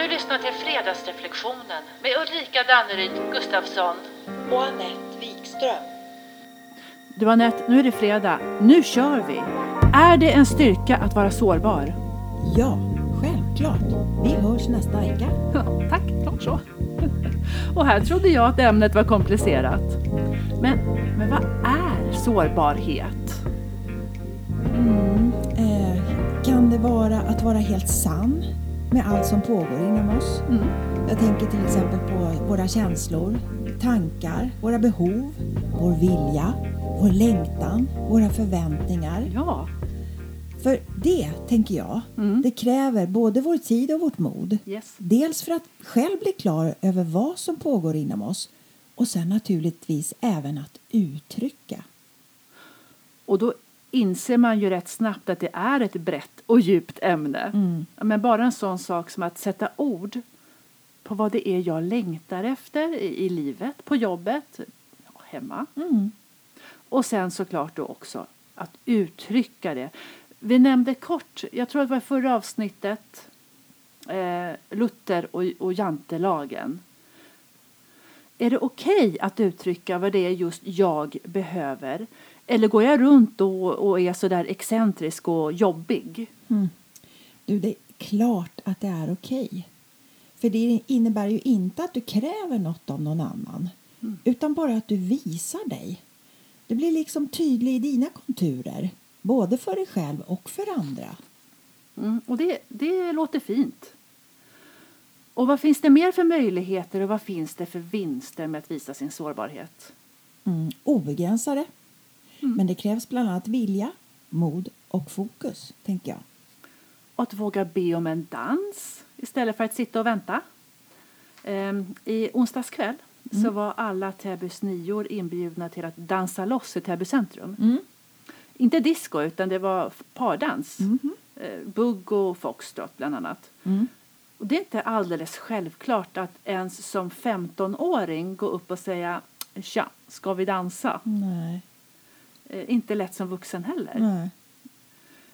Du lyssnar till Fredagsreflektionen med Ulrika Danneryd Gustafsson. och Anette Wikström. Du Anette, nu är det fredag. Nu kör vi! Är det en styrka att vara sårbar? Ja, självklart. Vi hörs nästa vecka. Ja, tack, klart så. Och här trodde jag att ämnet var komplicerat. Men, men vad är sårbarhet? Mm, eh, kan det vara att vara helt sann med allt som pågår inom oss? Mm. Jag tänker till exempel på våra känslor, tankar, våra behov, vår vilja, vår längtan, våra förväntningar. Ja, För det, tänker jag, Mm. det kräver både vår tid och vårt mod. yes. Dels för att själv bli klar över vad som pågår inom oss och sen naturligtvis även att uttrycka. Och då inser man ju rätt snabbt att det är ett brett och djupt ämne. Ja, Men bara en sån sak som att sätta ord på vad det är jag längtar efter i, i livet, på jobbet, ja, hemma. Mm. Och sen såklart då också att uttrycka det. Vi nämnde kort, jag tror att det var i förra avsnittet, eh, Luther och, och jantelagen. Är det okej att uttrycka vad det är just jag behöver? Eller går jag runt och, och är så där excentrisk och jobbig? Du, det är klart att det är okej. För det innebär ju inte att du kräver något av någon annan utan bara att du visar dig. Du blir liksom tydlig i dina konturer, både för dig själv och för andra. Mm, och det, det låter fint. Och vad finns det mer för möjligheter och vad finns det för vinster med att visa sin sårbarhet? Mm, obegränsade. Men det krävs bland annat vilja, mod och fokus, tänker jag. Och att våga be om en dans istället för att sitta och vänta. Ehm, I onsdags kväll så var alla Täbys nior inbjudna till att dansa loss i Täby centrum. Inte disco, utan det var pardans. Eh, Bugg och foxtrot bland annat. Och det är inte alldeles självklart att ens som 15-åring gå upp och säga Tja, ska vi dansa? Nej. Eh, inte lätt som vuxen heller. Nej.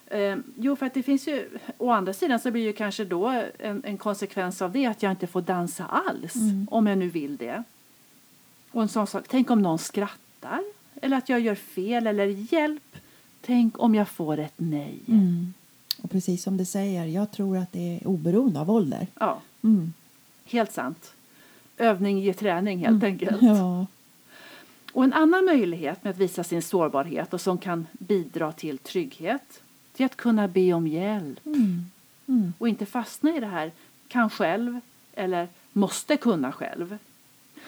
Eh, jo, för att det finns ju, å andra sidan så blir ju kanske då en, en konsekvens av det att jag inte får dansa alls, om jag nu vill det. Och en sån sak, tänk om någon skrattar, eller att jag gör fel, eller hjälp, tänk om jag får ett nej. Mm. Och precis som du säger, jag tror att det är oberoende av ålder. Ja, Mm. helt sant. Övning ger träning helt enkelt. Ja. Och en annan möjlighet med att visa sin sårbarhet och som kan bidra till trygghet, det är att kunna be om hjälp. Mm. och inte fastna i det här kan själv eller måste kunna själv.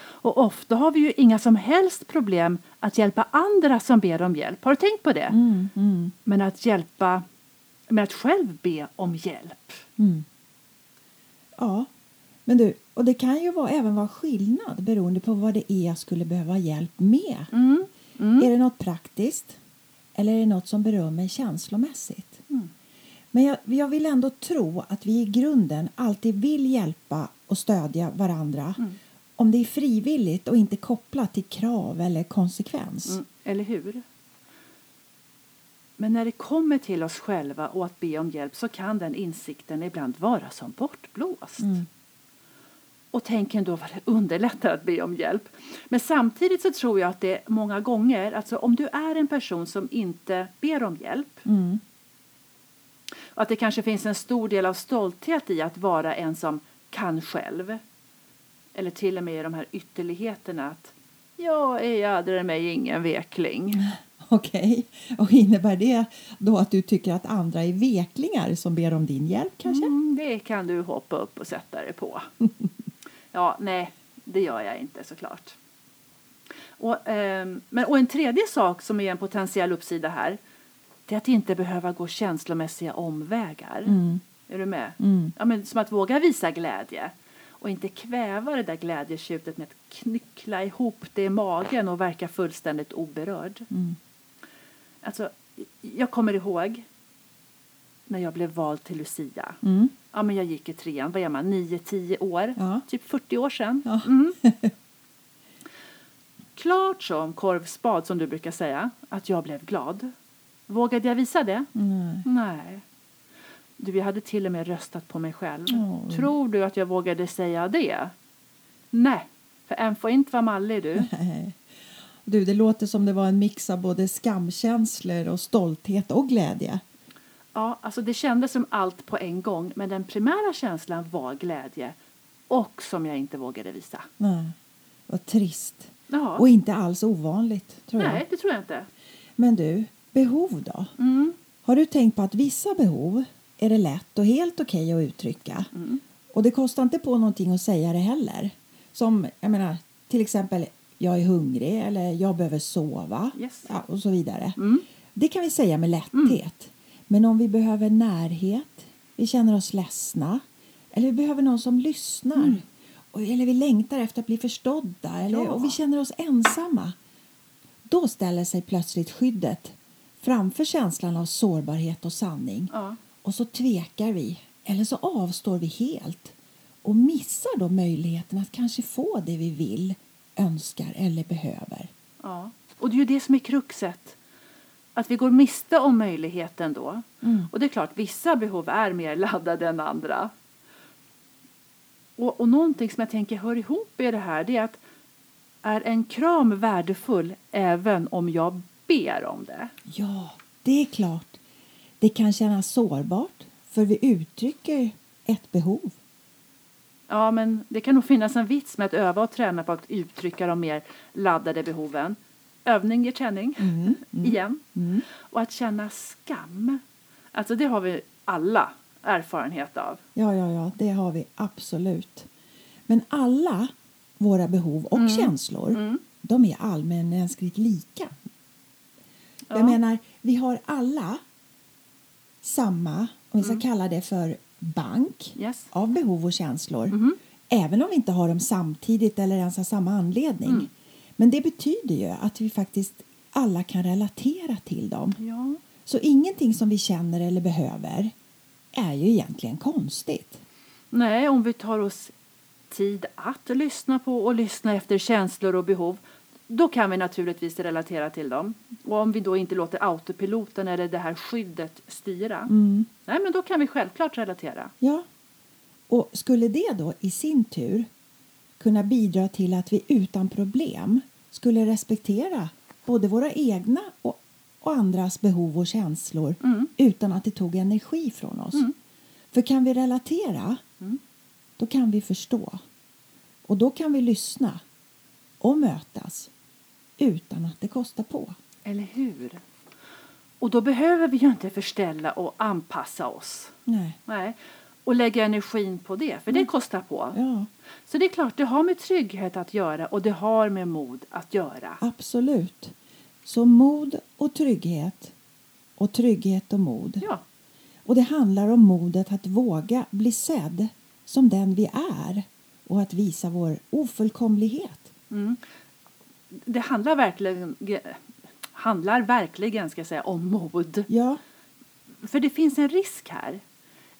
Och ofta har vi ju inga som helst problem att hjälpa andra som ber om hjälp. Har du tänkt på det? Mm. Mm. Men att hjälpa, men att själv be om hjälp. Mm. Ja, men du, och det kan ju vara, även vara skillnad beroende på vad det är jag skulle behöva hjälp med. Mm. Är det något praktiskt eller är det något som berör mig känslomässigt? Mm. Men jag, jag vill ändå tro att vi i grunden alltid vill hjälpa och stödja varandra Mm. om det är frivilligt och inte kopplat till krav eller konsekvens. Mm. Eller hur? Men när det kommer till oss själva och att be om hjälp så kan den insikten ibland vara som bortblåst. Mm. Och tänk ändå vad det underlättar att be om hjälp. Men samtidigt så tror jag att det många gånger, alltså om du är en person som inte ber om hjälp Mm. och att det kanske finns en stor del av stolthet i att vara en som kan själv. Eller till och med i de här ytterligheterna att jag är adre mig ingen vekling. Okej, och innebär det då att du tycker att andra är veklingar som ber om din hjälp kanske? Mm, det kan du hoppa upp och sätta dig på. ja, nej, det gör jag inte såklart. Och, ehm, men, och en tredje sak som är en potentiell uppsida här det är att inte behöva gå känslomässiga omvägar. Mm. Är du med? Mm. Ja, men som att våga visa glädje och inte kväva det där glädjetjutet med att knyckla ihop det i magen och verka fullständigt oberörd. Mm. Alltså, jag kommer ihåg när jag blev vald till Lucia. Mm. Ja, men jag gick i trean, vad är man, 9-10 år? Ja. Typ 40 år sedan. Ja. Mm. Klart som korvspad, som du brukar säga, att jag blev glad. Vågade jag visa det? Nej. Nej. Du, jag hade till och med röstat på mig själv. Åh. Tror du att jag vågade säga det? Nej, för en får inte vara mallig du. Du, det låter som det var en mix av både skamkänslor och stolthet och glädje. Ja, alltså det kändes som allt på en gång, men den primära känslan var glädje och som jag inte vågade visa. Nej, vad trist. Ja. Och inte alls ovanligt, tror Nej, jag. det tror jag inte. Men du, behov då? Mm. Har du tänkt på att vissa behov är det lätt och helt okej att uttrycka? Mm. Och det kostar inte på någonting att säga det heller. Som, jag menar, till exempel jag är hungrig eller jag behöver sova Yes. ja, och så vidare. Mm. Det kan vi säga med lätthet. Men om vi behöver närhet, vi känner oss ledsna eller vi behöver någon som lyssnar och, eller vi längtar efter att bli förstådda eller, Ja. och vi känner oss ensamma då ställer sig plötsligt skyddet framför känslan av sårbarhet och sanning. Ja. Och så tvekar vi, eller så avstår vi helt och missar då möjligheten att kanske få det vi vill, önskar eller behöver. Ja. Och det är ju det som är kruxet. Att vi går miste om möjligheten då. Mm. Och det är klart, vissa behov är mer laddade än andra. Och, och någonting som jag tänker hör ihop i det här det är att är en kram värdefull även om jag ber om det? Ja, det är klart. Det kan kännas sårbart, för vi uttrycker ett behov. Ja, men det kan nog finnas en vits med att öva och träna på att uttrycka de mer laddade behoven. Övning ger träning, igen. Mm. Och att känna skam. Alltså det har vi alla erfarenhet av. Ja, ja, ja, det har vi absolut. Men alla våra behov och känslor, Mm. de är allmänmänskligt lika. Jag Ja. menar, vi har alla samma, om vi ska Mm. kalla det för bank Yes. av behov och känslor. Mhm. Även om vi inte har dem samtidigt eller ens av samma anledning. Mm. Men det betyder ju att vi faktiskt alla kan relatera till dem. Ja. Så ingenting som vi känner eller behöver är ju egentligen konstigt. Nej, om vi tar oss tid att lyssna på och lyssna efter känslor och behov då kan vi naturligtvis relatera till dem. Och om vi då inte låter autopiloten eller det här skyddet styra, nej men då kan vi självklart relatera. Ja. Och skulle det då i sin tur kunna bidra till att vi utan problem skulle respektera både våra egna och, och andras behov och känslor Mm. utan att det tog energi från oss. För kan vi relatera, Mm. då kan vi förstå. Och då kan vi lyssna och mötas utan att det kostar på. Eller hur? Och då behöver vi ju inte förställa och anpassa oss. Nej. Nej. Och lägga energin på det, för det kostar på. Ja, Så det är klart, det har med trygghet att göra och det har med mod att göra. absolut. Så mod och trygghet och trygghet och mod. Ja, Och det handlar om modet att våga bli sedd som den vi är och att visa vår ofullkomlighet. mm. Det handlar verkligen, handlar verkligen ska säga, om mod. Ja, För det finns en risk här.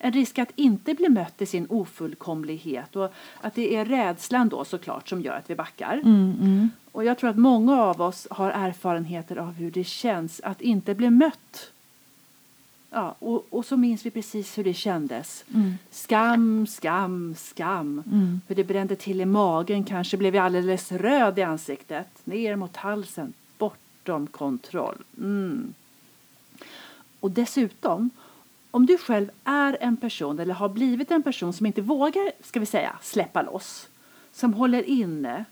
En risk att inte bli mött i sin ofullkomlighet och att det är rädslan då såklart som gör att vi backar. Och jag tror att många av oss har erfarenheter av hur det känns att inte bli mött. Ja, och, och så minns vi precis hur det kändes. Skam, skam, skam. För det brände till i magen, kanske blev jag alldeles röd i ansiktet. Ner mot halsen, bortom kontroll. Mm. Och dessutom, om du själv är en person eller har blivit en person som inte vågar, ska vi säga, släppa loss, som håller inne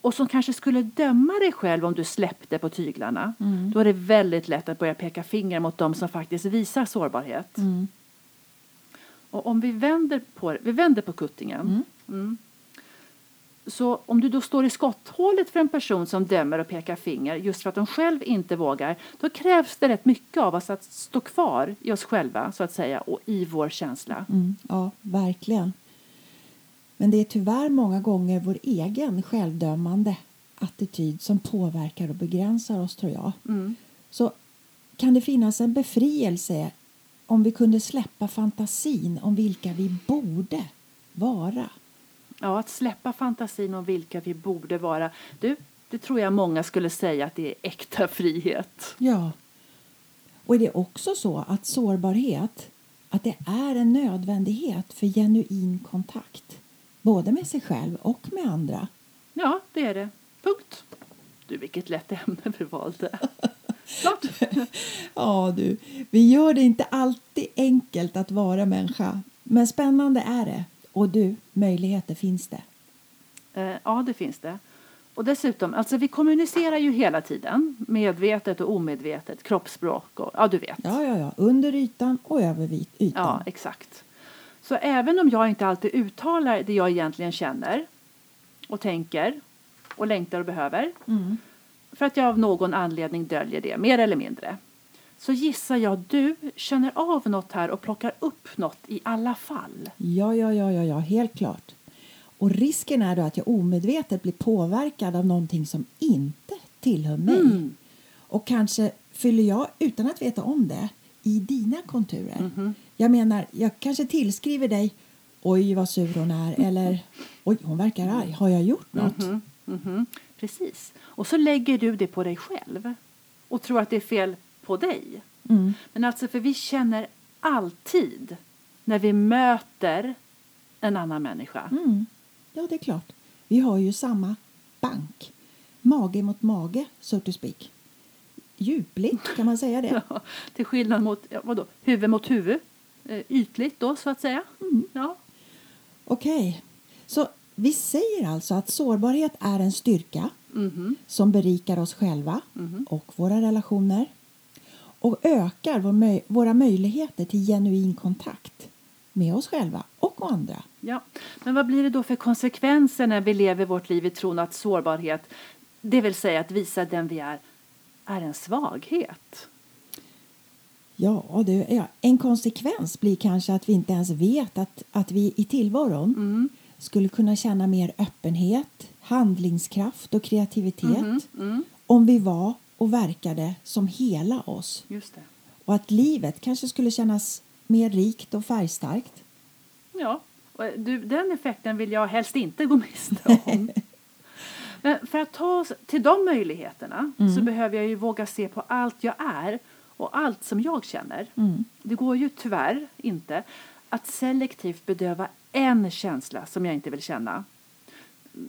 och som kanske skulle döma dig själv om du släppte på tyglarna, då är det väldigt lätt att börja peka finger mot dem som faktiskt visar sårbarhet. Och om vi vänder på, vi vänder på kuttingen. Mm. Så om du då står i skotthålet för en person som dömer och pekar finger just för att de själv inte vågar, då krävs det rätt mycket av oss att stå kvar i oss själva så att säga och i vår känsla. mm, ja, verkligen. Men det är tyvärr många gånger vår egen självdömande attityd som påverkar och begränsar oss, tror jag. Mm. Så kan det finnas en befrielse om vi kunde släppa fantasin om vilka vi borde vara. Ja, att släppa fantasin om vilka vi borde vara. Du, det tror jag många skulle säga att det är äkta frihet. Ja. Och är det också så att sårbarhet att det är en nödvändighet för genuin kontakt både med sig själv och med andra. Ja, det är det. Punkt. Du, vilket lätt ämne vi valde. Klart. Ja, du, vi gör det inte alltid enkelt att vara människa, men spännande är det. Och du, möjligheter finns det. Eh, ja, det finns det. Och dessutom, alltså vi kommunicerar ju hela tiden, medvetet och omedvetet, kroppsspråk och ja, du vet. Ja, ja, ja, under ytan och över ytan. Ja, exakt. Så även om jag inte alltid uttalar det jag egentligen känner och tänker och längtar och behöver Mm. för att jag av någon anledning döljer det, mer eller mindre så gissar jag du känner av något här och plockar upp något i alla fall. Ja, ja, ja, ja, ja, helt klart. Och risken är då att jag omedvetet blir påverkad av någonting som inte tillhör mig. Mm. Och kanske fyller jag, utan att veta om det, i dina konturer. Mhm. Jag menar, jag kanske tillskriver dig Oj, vad sur hon är. Eller Oj, hon verkar arg. Har jag gjort något? Mhm, mhm. Precis. Och så lägger du det på dig själv och tror att det är fel på dig. Mm. Men alltså, för vi känner alltid när vi möter en annan människa. Mm. Ja, det är klart. Vi har ju samma bank. Mage mot mage, so to speak. Djupligt, kan man säga det? Ja, till skillnad mot vadå, huvud mot huvud. Eh, ytligt då, så att säga. Ja. Okej. Så vi säger alltså att sårbarhet är en styrka Mhm. som berikar oss själva och våra relationer och ökar vår möj- våra möjligheter till genuin kontakt med oss själva och andra. Ja. Men vad blir det då för konsekvenser när vi lever vårt liv i tron att sårbarhet, det vill säga att visa den vi är, är en svaghet? Ja, du, ja, en konsekvens blir kanske att vi inte ens vet att, att vi i tillvaron Mm. skulle kunna känna mer öppenhet, handlingskraft och kreativitet Mhm, mm. om vi var och verkade som hela oss. Just det. Och att livet kanske skulle kännas mer rikt och färgstarkt. Ja, eh, du, den effekten vill jag helst inte gå miste om. Men för att ta oss till de möjligheterna så behöver jag ju våga se på allt jag är och allt som jag känner. Mm. Det går ju tyvärr inte att selektivt bedöva en känsla som jag inte vill känna.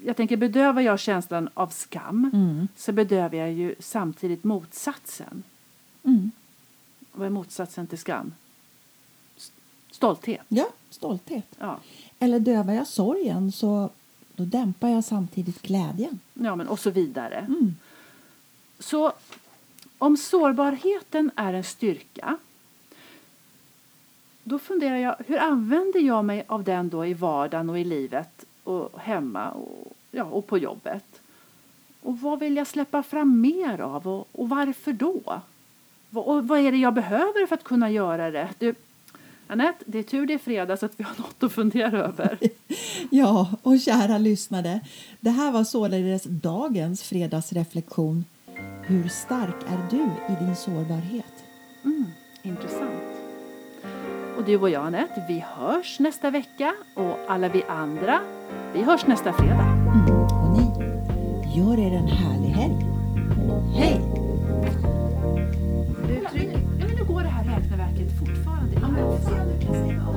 Jag tänker bedövar jag känslan av skam Mm. så bedövar jag ju samtidigt motsatsen. Mm. Vad är motsatsen till skam? Stolthet. Ja, stolthet. Ja. Eller dövar jag sorgen så då dämpar jag samtidigt glädjen. Ja, men och så vidare. Mm. Så om sårbarheten är en styrka då funderar jag, hur använder jag mig av den då i vardagen och i livet och hemma och, ja, och på jobbet? Och vad vill jag släppa fram mer av och, och varför då? Vad- Och vad är det jag behöver för att kunna göra det? Du, Anette, det är tur det är fredag så att vi har något att fundera över. Ja, och kära lyssnare, det här var således dagens fredagsreflektion. Hur stark är du i din sårbarhet? Mm, intressant. Och du och jag, Anette, vi hörs nästa vecka och alla vi andra, vi hörs nästa fredag. Mm. Och ni, gör er en härlig helg. Hej! Du, tryck. Ja, men nu går det här räkneverket fortfarande. Ja, men,